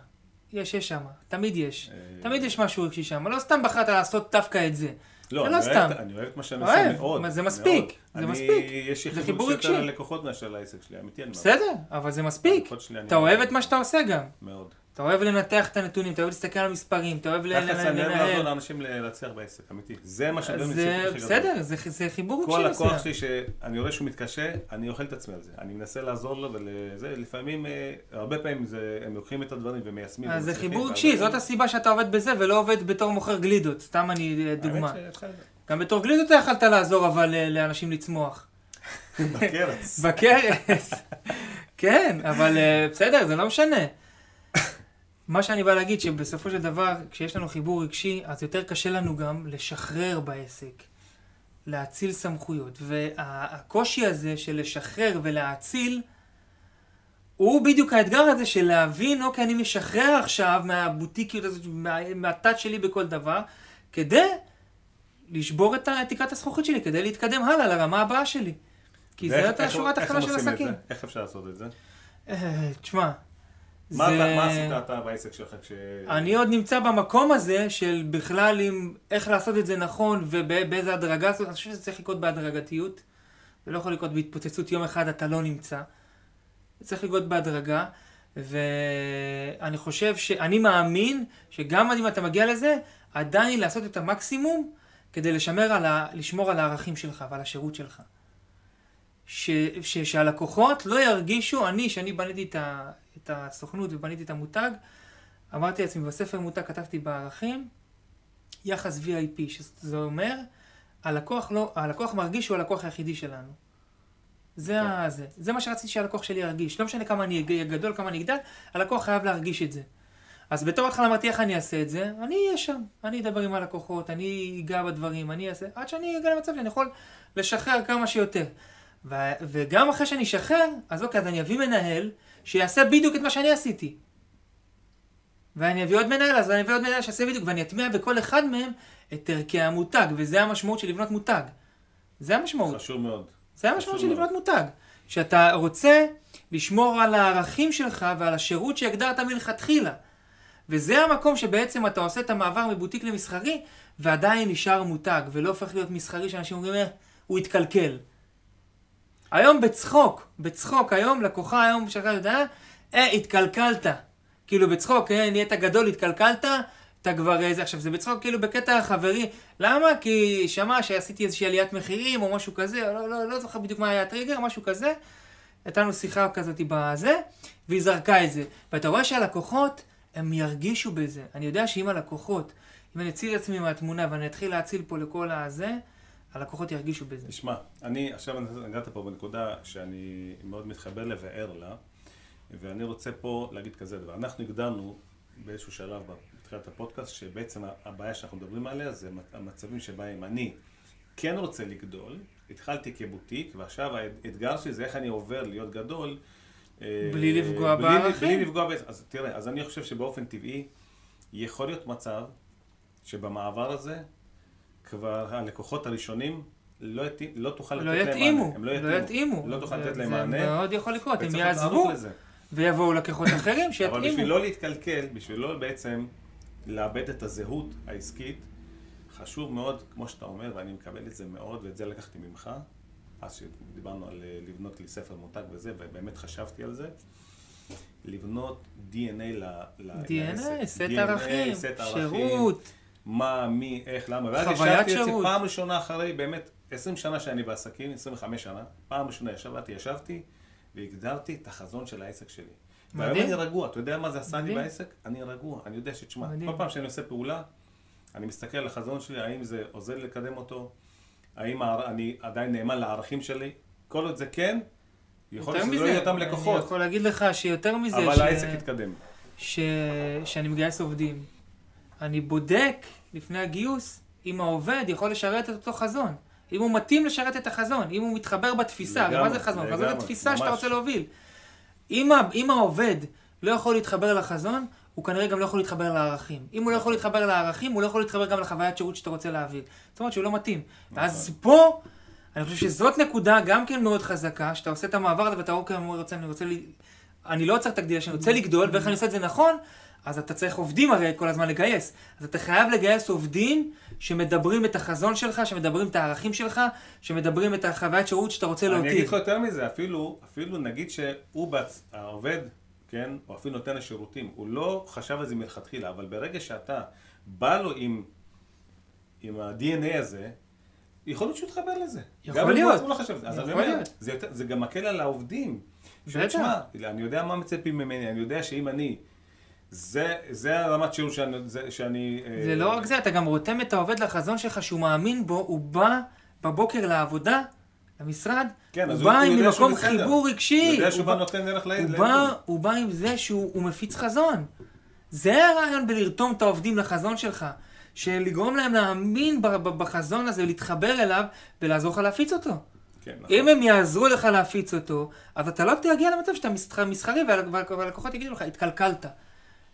יש, יש שם, תמיד יש, אה, תמיד יש משהו רגשי שם, לא סתם בחרת לעשות דווקא את זה. לא, זה לא סתם. אני אוהב את מה שאני עושה מאוד. זה מאוד. מספיק, זה אני- מספיק. יש לי זה חיבור חיבור יותר רגשי. ללקוחות מאשר לעסק שלי, אמיתי אני אומר. בסדר, אבל זה מספיק. אתה אוהב את מה שאתה עושה גם. מאוד. אתה אוהב לנתח את הנתונים, אתה אוהב להסתכל על המספרים, אתה אוהב ל- תכלס ל- אני אוהב לעזור לנהל. לאנשים להצליח בעסק, אמיתי. זה מה שאני גדול. בסדר, זה- זה חיבור רגשי כל לקוח. שלי שאני רואה שהוא מתקשה, אני אוכל את עצמי על זה. אני מנסה לעזור לו ולזה, לפעמים, אה, הרבה פעמים הם לוקחים את הדברים ומיישמים. אז זה חיבור רגשי, זאת הסיבה שאתה עובד בזה ולא עובד בתור מוכר גלידות, סתם אני אה, דוגמה. גם בתור גלידות אתה יכלת לעזור אבל אה, לאנשים לצמוח. *laughs* בכרס. בכרס. כן, אבל בסדר, זה לא משנה. מה שאני בא להגיד, שבסופו של דבר, כשיש לנו חיבור רגשי, אז יותר קשה לנו גם לשחרר בעסק, להאציל סמכויות. והקושי הזה של לשחרר ולהאציל, הוא בדיוק האתגר הזה של להבין, אוקיי, אני משחרר עכשיו מהבוטיקיות הזאת, מה- מהתת שלי בכל דבר, כדי לשבור את תקרת הזכוכית שלי, כדי להתקדם הלאה לרמה הבאה שלי. כי זאת איך- השורה התחתונה של עסקים. איך אפשר לעשות את זה? אה, תשמע, מה, זה- אתה, מה עשית אתה בעסק שלך כש... אני עוד נמצא במקום הזה של בכלל עם איך לעשות את זה נכון ובאיזה הדרגה זאת, אני חושב שזה צריך לקרות בהדרגתיות. זה לא יכול לקרות בהתפוצצות יום אחד אתה לא נמצא. זה צריך לקרות בהדרגה, ואני חושב שאני מאמין שגם אם אתה מגיע לזה, עדיין לעשות את המקסימום כדי לשמר על ה... לשמור על הערכים שלך ועל השירות שלך. ש... ש... שהלקוחות לא ירגישו, אני, שאני בניתי את, ה... את הסוכנות ובניתי את המותג, אמרתי לעצמי, בספר מותג כתבתי בערכים, יחס VIP, שזה אומר, הלקוח, לא, הלקוח מרגיש שהוא הלקוח היחידי שלנו. זה, כן. ה, זה. זה מה שרציתי שהלקוח שלי ירגיש. לא משנה כמה אני אהיה גדול, כמה אני אגדל, הלקוח חייב להרגיש את זה. אז בתור התחלה אמרתי איך אני אעשה את זה, אני אהיה שם, אני אדבר עם הלקוחות, אני אגע בדברים, אני אעשה, עד שאני אגיע למצב שאני יכול לשחרר כמה שיותר. ו- וגם אחרי שאני אשחרר, אז אוקיי, אז אני אביא מנהל שיעשה בדיוק את מה שאני עשיתי. ואני אביא עוד מנהל, אז אני אביא עוד מנהל שיעשה בדיוק, ואני אטמיע בכל אחד מהם את ערכי המותג, וזה המשמעות של לבנות מותג. זה המשמעות. חשוב מאוד. זה המשמעות של לבנות מותג. שאתה רוצה לשמור על הערכים שלך ועל השירות שהגדרת מלכתחילה. וזה המקום שבעצם אתה עושה את המעבר מבוטיק למסחרי, ועדיין נשאר מותג, ולא הופך להיות מסחרי שאנשים אומרים, "אה, הוא התקלקל. היום בצחוק, בצחוק, היום לקוחה היום שלך יודע, אה, התקלקלת. כאילו בצחוק, אה, נהיית גדול, התקלקלת, אתה כבר איזה, עכשיו זה בצחוק כאילו בקטע חברי, למה? כי שמע שעשיתי איזושהי עליית מחירים או משהו כזה, לא, לא, לא זוכר בדיוק מה היה הטריגר, משהו כזה. הייתה לנו שיחה כזאת בזה, והיא זרקה את זה. ואתה רואה שהלקוחות, הם ירגישו בזה. אני יודע שאם הלקוחות, אם אני אציל את עצמי מהתמונה ואני אתחיל להציל פה לכל הזה, הלקוחות ירגישו בזה. תשמע, אני עכשיו נגעת פה בנקודה שאני מאוד מתחבר לה וער לה, ואני רוצה פה להגיד כזה דבר. אנחנו הגדרנו באיזשהו שלב בתחילת הפודקאסט, שבעצם הבעיה שאנחנו מדברים עליה זה המצבים שבהם אני כן רוצה לגדול, התחלתי כבוטיק, ועכשיו האתגר שלי זה איך אני עובר להיות גדול. אה, בלי לפגוע בערכים. בלי לפגוע בערכים. אז תראה, אז אני חושב שבאופן טבעי יכול להיות מצב שבמעבר הזה כבר הלקוחות הראשונים לא, יתאים, לא תוכל לתת לא להם יתאימו, מענה. הם לא יתאימו. לא תוכל זה- לתת להם זה מענה. מאוד יכול לקרות, הם יעזבו. ויבואו לקוחות *coughs* אחרים אבל שיתאימו. בשביל לא להתקלקל, בשביל לא בעצם לאבד את הזהות העסקית, חשוב מאוד, כמו שאתה אומר, ואני מקבל את זה מאוד, ואת זה לקחתי ממך, אז שדיברנו על אה, לבנות לי ספר מותג וזה, ובאמת חשבתי על זה, לבנות DNA ל- ל- DNA, לעסק. סט DNA, סט ערכים, שירות. מה, מי, איך, למה, ואז ישבתי אצלי שירות. פעם ראשונה אחרי באמת 20 שנה שאני בעסקים, 25 שנה, פעם ראשונה ישבתי, ישבתי והגדרתי את החזון של העסק שלי. והיום מדהים. אני רגוע, אתה יודע מה זה עשה לי. בעסק? אני רגוע, אני יודע שתשמע, מדהים. כל פעם שאני עושה פעולה, אני מסתכל על החזון שלי, האם זה עוזר לקדם אותו, האם אני עדיין נאמן לערכים שלי, כל עוד זה כן, יכול להיות שזה לא יהיה מזה, אותם אני לקוחות, יכול להגיד לך שיותר מזה, אבל ש- העסק יתקדם. ש... שאני מגייס עובדים. אני בודק לפני הגיוס אם העובד יכול לשרת את אותו חזון. אם הוא מתאים לשרת את החזון, אם הוא מתחבר בתפיסה, הרי מה לגמרי, זה חזון? חזון זה תפיסה שאתה. רוצה להוביל. אם. אם העובד לא יכול להתחבר לחזון, הוא כנראה גם לא יכול להתחבר לערכים. אם הוא לא יכול להתחבר לערכים, הוא לא יכול להתחבר גם לחוויית שירות שאתה רוצה להעביר. זאת אומרת שהוא לא מתאים. ואז פה, אני חושב שזאת נקודה גם כן מאוד חזקה, שאתה עושה את המעבר הזה ואתה אוקיי, אני רוצה, אני רוצה, אני לא הגדילה שאני רוצה לגדול, ואיך אני עושה את זה נכון, אז אתה צריך עובדים הרי כל הזמן לגייס. אז אתה חייב לגייס עובדים שמדברים את החזון שלך, שמדברים את הערכים שלך, שמדברים את החוויית שירות שאתה רוצה אני אגיד להותיר. לך יותר מזה, אפילו, אפילו נגיד שהוא בעצ... העובד, כן, או אפילו נותן השירותים, הוא לא חשב על זה מלכתחילה, אבל ברגע שאתה בא לו עם, עם ה-DNA הזה, יכול להיות שהוא יתחבר לזה. יכול להיות. הוא לא חשב על זה. אז יכול אני אומר. זה, יותר, זה גם מקל על העובדים. בטח. אני יודע מה מצפים ממני, אני יודע שאם אני... זה, זה הרמת שירות שאני... זה, שאני זה אה, לא רק זה, אתה גם רותם את העובד לחזון שלך שהוא מאמין בו, הוא בא בבוקר לעבודה, למשרד, כן, הוא הוא- בא עם ממקום. חיבור רגשי. הוא יודע שהוא הוא בא נותן ערך ל... הוא. בא, הוא בא עם זה שהוא הוא מפיץ חזון. זה הרעיון בלרתום את העובדים לחזון שלך. של לגרום להם להאמין בחזון הזה, להתחבר אליו ולעזור לך להפיץ אותו. כן, נכון. אם הם יעזרו לך להפיץ אותו, אז אתה לא תגיע למצב שאתה מסחר- מסחרי והל- והל- והלקוחות יגידו לך, התקלקלת.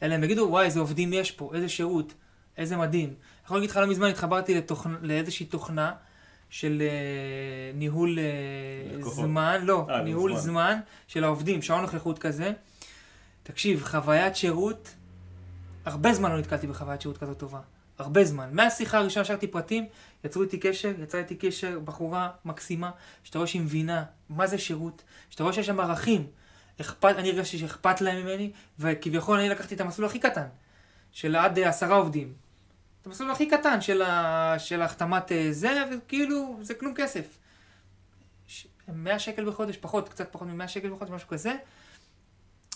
אלא הם יגידו, וואי, איזה עובדים יש פה, איזה שירות, איזה מדהים. אני יכול להגיד לך, לא מזמן התחברתי לתוכנ... לאיזושהי תוכנה של אה, ניהול אה, לקוחות. זמן, לא, אה, ניהול זמן. זמן של העובדים, שעון נוכחות כזה. תקשיב, חוויית שירות, הרבה זמן לא נתקלתי בחוויית שירות כזאת טובה. הרבה זמן. מהשיחה הראשונה שרתי פרטים, יצרו איתי קשר, יצרה איתי קשר, בחורה מקסימה, שאתה רואה שהיא מבינה מה זה שירות, שאתה רואה שיש שם ערכים. אכפת, אני הרגשתי שאכפת להם ממני, וכביכול אני לקחתי את המסלול הכי קטן, של עד אה, עשרה עובדים. את המסלול הכי קטן של, ה, של החתמת אה, זה, וכאילו, זה כלום כסף. ש- 100 שקל בחודש, פחות, קצת פחות מ-100 שקל בחודש, משהו כזה.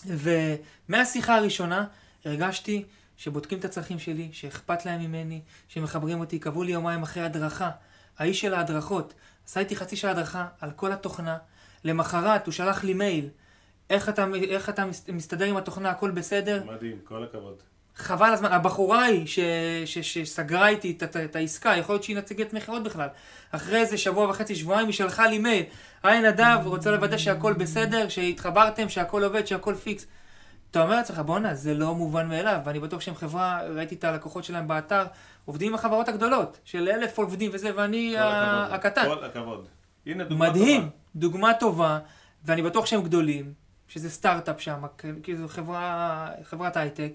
ומהשיחה הראשונה הרגשתי שבודקים את הצרכים שלי, שאכפת להם ממני, שמחברים אותי, קבעו לי יומיים אחרי הדרכה. האיש של ההדרכות עשה איתי חצי שעה הדרכה על כל התוכנה. למחרת הוא שלח לי מייל, איך אתה, איך אתה מס- מסתדר עם התוכנה, הכל בסדר? מדהים, כל הכבוד. חבל הזמן, הבחורה היא ש, ש, שסגרה איתי את, את, את העסקה, יכול להיות שהיא נציגת מכירות בכלל. אחרי איזה שבוע וחצי, שבועיים, היא שלחה לי מייל. היי נדב, רוצה לוודא שהכל בסדר, שהתחברתם, שהכל עובד, שהכל פיקס. אתה אומר לעצמך, בואנה, זה לא מובן מאליו, ואני בטוח שהם חברה, ראיתי את הלקוחות שלהם באתר, עובדים עם החברות הגדולות, של אלף עובדים וזה, ואני ה-. הקטן. כל הכבוד. הנה דוגמה מדהים, טובה. דוגמה טובה, ואני בטוח שהם גדולים, שזה סטארט-אפ שם, כאילו זו חברה, חברת הייטק,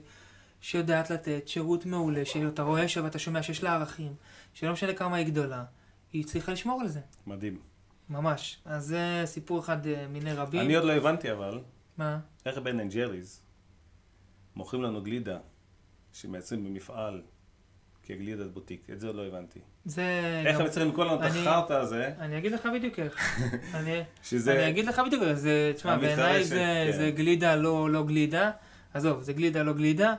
שיודעת לתת שירות מעולה, שאתה רואה שם ואתה שומע שיש לה ערכים, שלא משנה כמה היא גדולה, היא צריכה לשמור על זה, מדהים. ממש. אז זה סיפור אחד אה, מיני רבים. אני עוד לא הבנתי אבל, מה? איך Ben and Jerry's מוכרים לנו גלידה שמייצרים במפעל כגלידת בוטיק. את זה עוד לא הבנתי. זה... איך גם- הם צריכים למכור לנו את החרטא הזה, אני אגיד לך בדיוק איך. *laughs* אני, שזה... אני אגיד לך בדיוק איך. זה, תשמע, בעיניי זה, כן. זה גלידה לא, לא גלידה. עזוב, זה גלידה לא גלידה.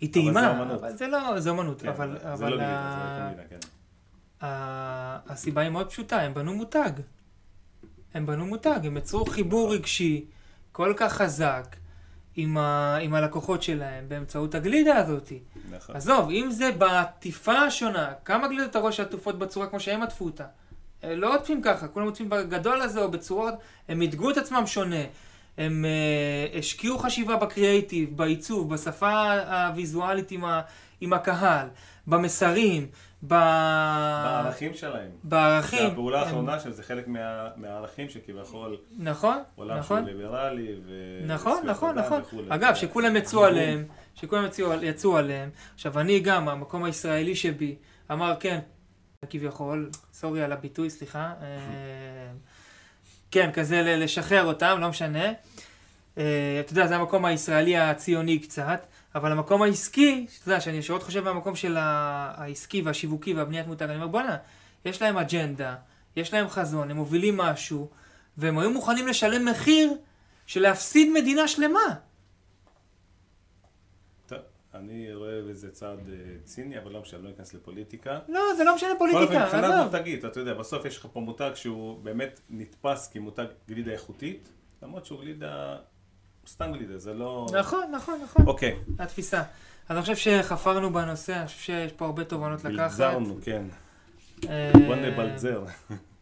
היא אבל טעימה, זה אומנות. אבל זה לא, זה אומנות. כן, אבל, זה אבל לא גלידה, ה- זה לא גלידה, כן. ה- הסיבה היא מאוד פשוטה, הם בנו מותג. הם בנו מותג, הם יצרו חיבור רגשי כל כך חזק עם, ה, עם הלקוחות שלהם באמצעות הגלידה הזאת. נכון. עזוב, אם זה בעטיפה השונה, כמה גלידות אתה רואה שעטופות בצורה כמו שהם עטפו אותה? אה, לא עוטפים ככה, כולם עוטפים בגדול הזה או בצורות, הם מיתגו את עצמם שונה. הם uh, השקיעו חשיבה בקריאייטיב, בעיצוב, בשפה הוויזואלית עם, ה, עם הקהל, במסרים, ב... בערכים שלהם. בערכים. זה הפעולה הם- האחרונה שזה חלק מה- מהערכים שכביכול נכון, עולם נכון. שהוא ליברלי ו... נכון, נכון, נכון. וכולי. אגב, זה- שכולם יצאו. עליהם, שכולם יצאו, יצאו עליהם. עכשיו, אני גם, המקום הישראלי שבי, אמר כן, כביכול, סורי על הביטוי, סליחה. אה, כן, כזה לשחרר אותם, לא משנה. אה, אתה יודע, זה המקום הישראלי הציוני קצת, אבל המקום העסקי, אתה יודע, שאני ישירות חושב מהמקום של העסקי והשיווקי והבניית מותג, אני אומר, בואנה, יש להם אג'נדה, יש להם חזון, הם מובילים משהו, והם היו מוכנים לשלם מחיר של להפסיד מדינה שלמה. אני רואה בזה צעד אה, ציני, אבל לא משנה, אני לא אכנס לפוליטיקה. לא, זה לא משנה פוליטיקה, מבחינת עזוב. מותגית, אתה יודע, בסוף יש לך פה מותג שהוא באמת נתפס כמותג גלידה איכותית, למרות שהוא גלידה, סתם גלידה, זה לא... נכון, נכון, נכון. אוקיי, התפיסה. אז אני חושב שחפרנו בנושא, אני חושב שיש פה הרבה תובנות לקחת. בלזרנו, כן. אה, בוא נבלזר.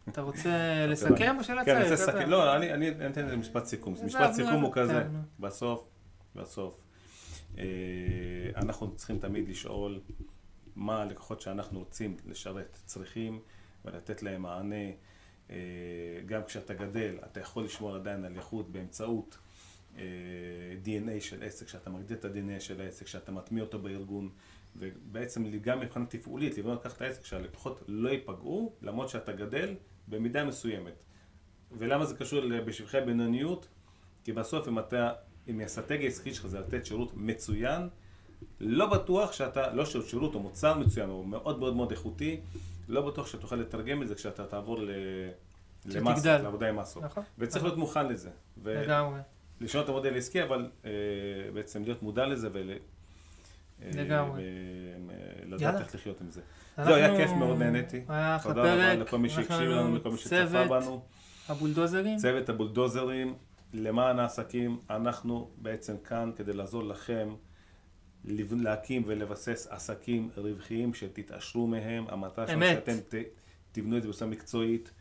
אתה רוצה *laughs* לסכם או שלא כן, אני רוצה? לסכם, לא, אני אני אתן לזה משפט סיכום. משפט סיכום הוא כזה. בסוף, בסוף, אה, אנחנו צריכים תמיד לשאול מה הלקוחות שאנחנו רוצים לשרת צריכים ולתת להם מענה. אה, גם כשאתה גדל, אתה יכול לשמור עדיין על איכות באמצעות DNA של עסק, שאתה מגדיר את ה-DNA של העסק, שאתה מטמיע אותו בארגון, ובעצם גם מבחינה תפעולית, לבנות לקחת את העסק, שהלקוחות לא ייפגעו, למרות שאתה גדל במידה מסוימת. ולמה זה קשור בשבחי בינוניות? כי בסוף אם אתה, אם האסטרטגיה העסקית שלך זה לתת שירות מצוין, לא בטוח שאתה, לא שירות, שירות או מוצר מצוין, הוא מאוד מאוד מאוד איכותי, לא בטוח שתוכל לתרגם את זה כשאתה תעבור ל... למסות. לעבודה עם מסות. נכון. וצריך להיות מוכן לזה. ו- לגמרי. לשנות את המודל העסקי, אבל אה, בעצם להיות מודע לזה ול... אה, לגמרי. לדעת. איך לחיות עם זה. זהו, היה כיף מאוד, נהניתי. היה אחלה תודה רבה פרק. לכל מי שהקשיב לנו, לכל מי שצפה צוות בנו. הבולדוזרים. צוות הבולדוזרים למען העסקים, אנחנו בעצם כאן כדי לעזור לכם להקים ולבסס עסקים רווחיים שתתעשרו מהם. המטרה שלנו. שאתם ת, תבנו את זה בצורה מקצועית.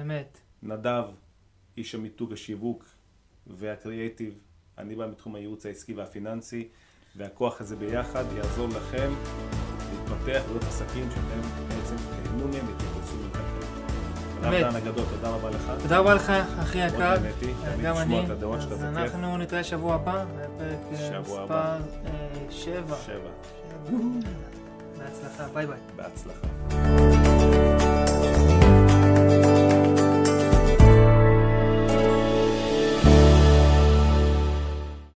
אמת. נדב, איש המיתוג השיווק והקריאייטיב, אני בא מתחום הייעוץ העסקי והפיננסי, והכוח הזה ביחד יעזור לכם להתפתח ולהיות עסקים שאתם בעצם תהנו מהם ותתפסו מהם באמת. הגדול, תודה רבה לך. תודה רבה לך, אחי יקר. תמיד גם אני. אז. אנחנו נתראה שבוע הבא, בפרק אה, מספר הבא. אה, שבע. שבע. שבע. בהצלחה, ביי ביי. בהצלחה.